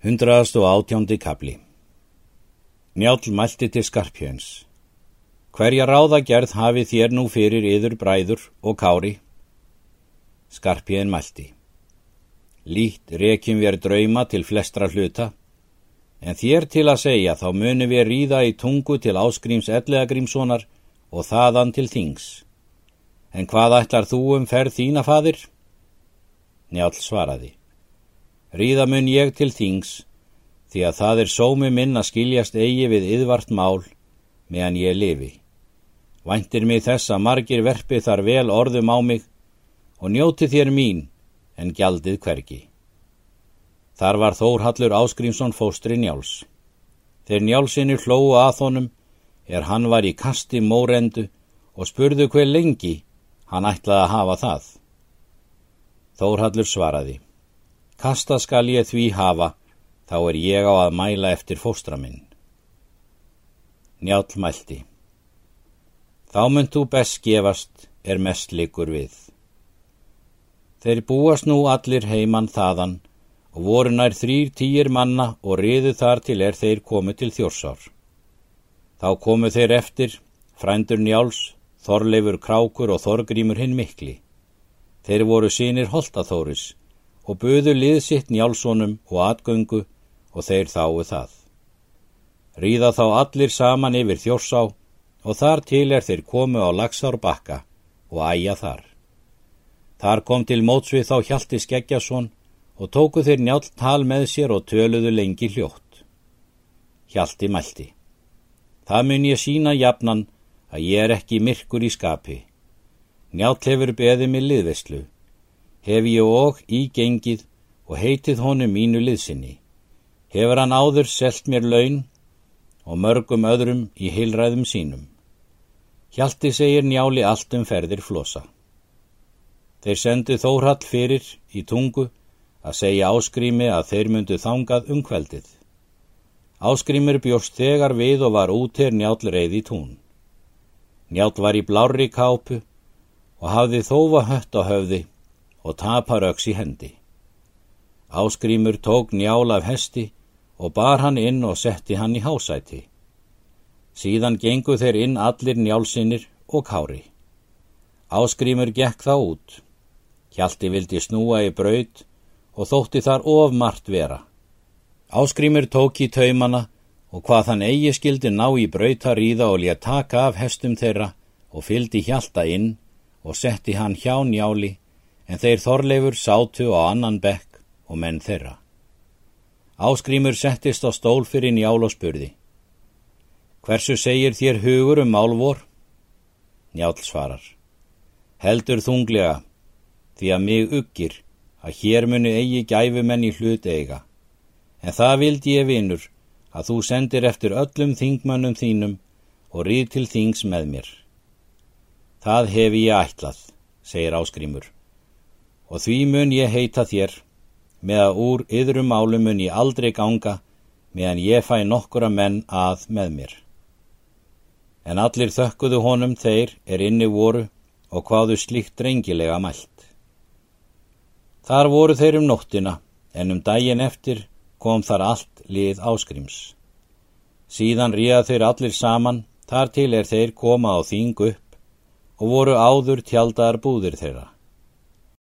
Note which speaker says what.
Speaker 1: Hundraðast og átjóndi kapli Njál mælti til skarpjöns. Hverja ráðagerð hafi þér nú fyrir yður bræður og kári? Skarpjön mælti. Lít rekjum við drauma til flestra hluta, en þér til að segja þá munum við ríða í tungu til áskrims ellegagrímssonar og þaðan til þings. En hvað ætlar þú um ferð þína fadir? Njál svaraði. Ríða mun ég til þings, því að það er sómi minn að skiljast eigi við yðvart mál, meðan ég lifi. Væntir mig þess að margir verpi þar vel orðum á mig og njóti þér mín en gjaldið hvergi. Þar var Þórhallur Áskrímsson fóstri Njáls. Þeir Njálsinni hlóu að honum er hann var í kasti mórendu og spurðu hver lengi hann ætlaði að hafa það. Þórhallur svaraði. Kasta skal ég því hafa, þá er ég á að mæla eftir fóstra minn. Njál mælti. Þá mynd þú best gefast, er mest likur við. Þeir búast nú allir heimann þaðan og voru nær þrýr týjir manna og riðu þar til er þeir komu til þjórsár. Þá komu þeir eftir, frændur Njáls, Þorleifur Krákur og Þorgrímur hinn mikli. Þeir voru sínir Holtaþóris og buðu liðsitt njálssonum og atgöngu og þeir þáu það. Ríða þá allir saman yfir þjórsá og þar til er þeir komu á lagsár bakka og æja þar. Þar kom til mótsvið þá Hjalti Skeggjason og tóku þeir njált tal með sér og töluðu lengi hljótt. Hjalti mælti. Það mun ég sína jafnan að ég er ekki myrkur í skapi. Njátt hefur beðið mig liðveslu hef ég og ígengið og heitið honum mínu liðsinni. Hefur hann áður selt mér laun og mörgum öðrum í heilræðum sínum. Hjalti segir njáli allt um ferðir flosa. Þeir sendu þórhall fyrir í tungu að segja áskrými að þeir myndu þangað um kveldið. Áskrýmur bjóst þegar við og var útir njál reið í tún. Njál var í blári kápu og hafði þófa hött á höfði og taparöks í hendi. Áskrímur tók njál af hesti og bar hann inn og setti hann í hásæti. Síðan gengu þeir inn allir njálsinnir og kári. Áskrímur gekk þá út. Hjalti vildi snúa í braud og þótti þar ofmart vera. Áskrímur tók í taumana og hvað þann eigi skildi ná í brauta ríða og létt taka af hestum þeirra og fyldi hjalta inn og setti hann hjá njáli en þeir þorleifur sátu á annan bekk og menn þeirra. Áskrímur settist á stól fyrir njál og spurði. Hversu segir þér hugur um málvor? Njál svarar. Heldur þunglega, því að mig uggir að hér muni eigi gæfumenn í hlut eiga. En það vildi ég vinur að þú sendir eftir öllum þingmannum þínum og rýð til þings með mér. Það hefi ég ætlað, segir Áskrímur og því mun ég heita þér, með að úr yðrum málum mun ég aldrei ganga, meðan ég fæ nokkura menn að með mér. En allir þökkuðu honum þeir er inni voru og hvaðu slíkt drengilega mælt. Þar voru þeir um nóttina, en um daginn eftir kom þar allt lið áskrims. Síðan ríða þeir allir saman, þar til er þeir koma á þing upp og voru áður tjaldar búðir þeirra.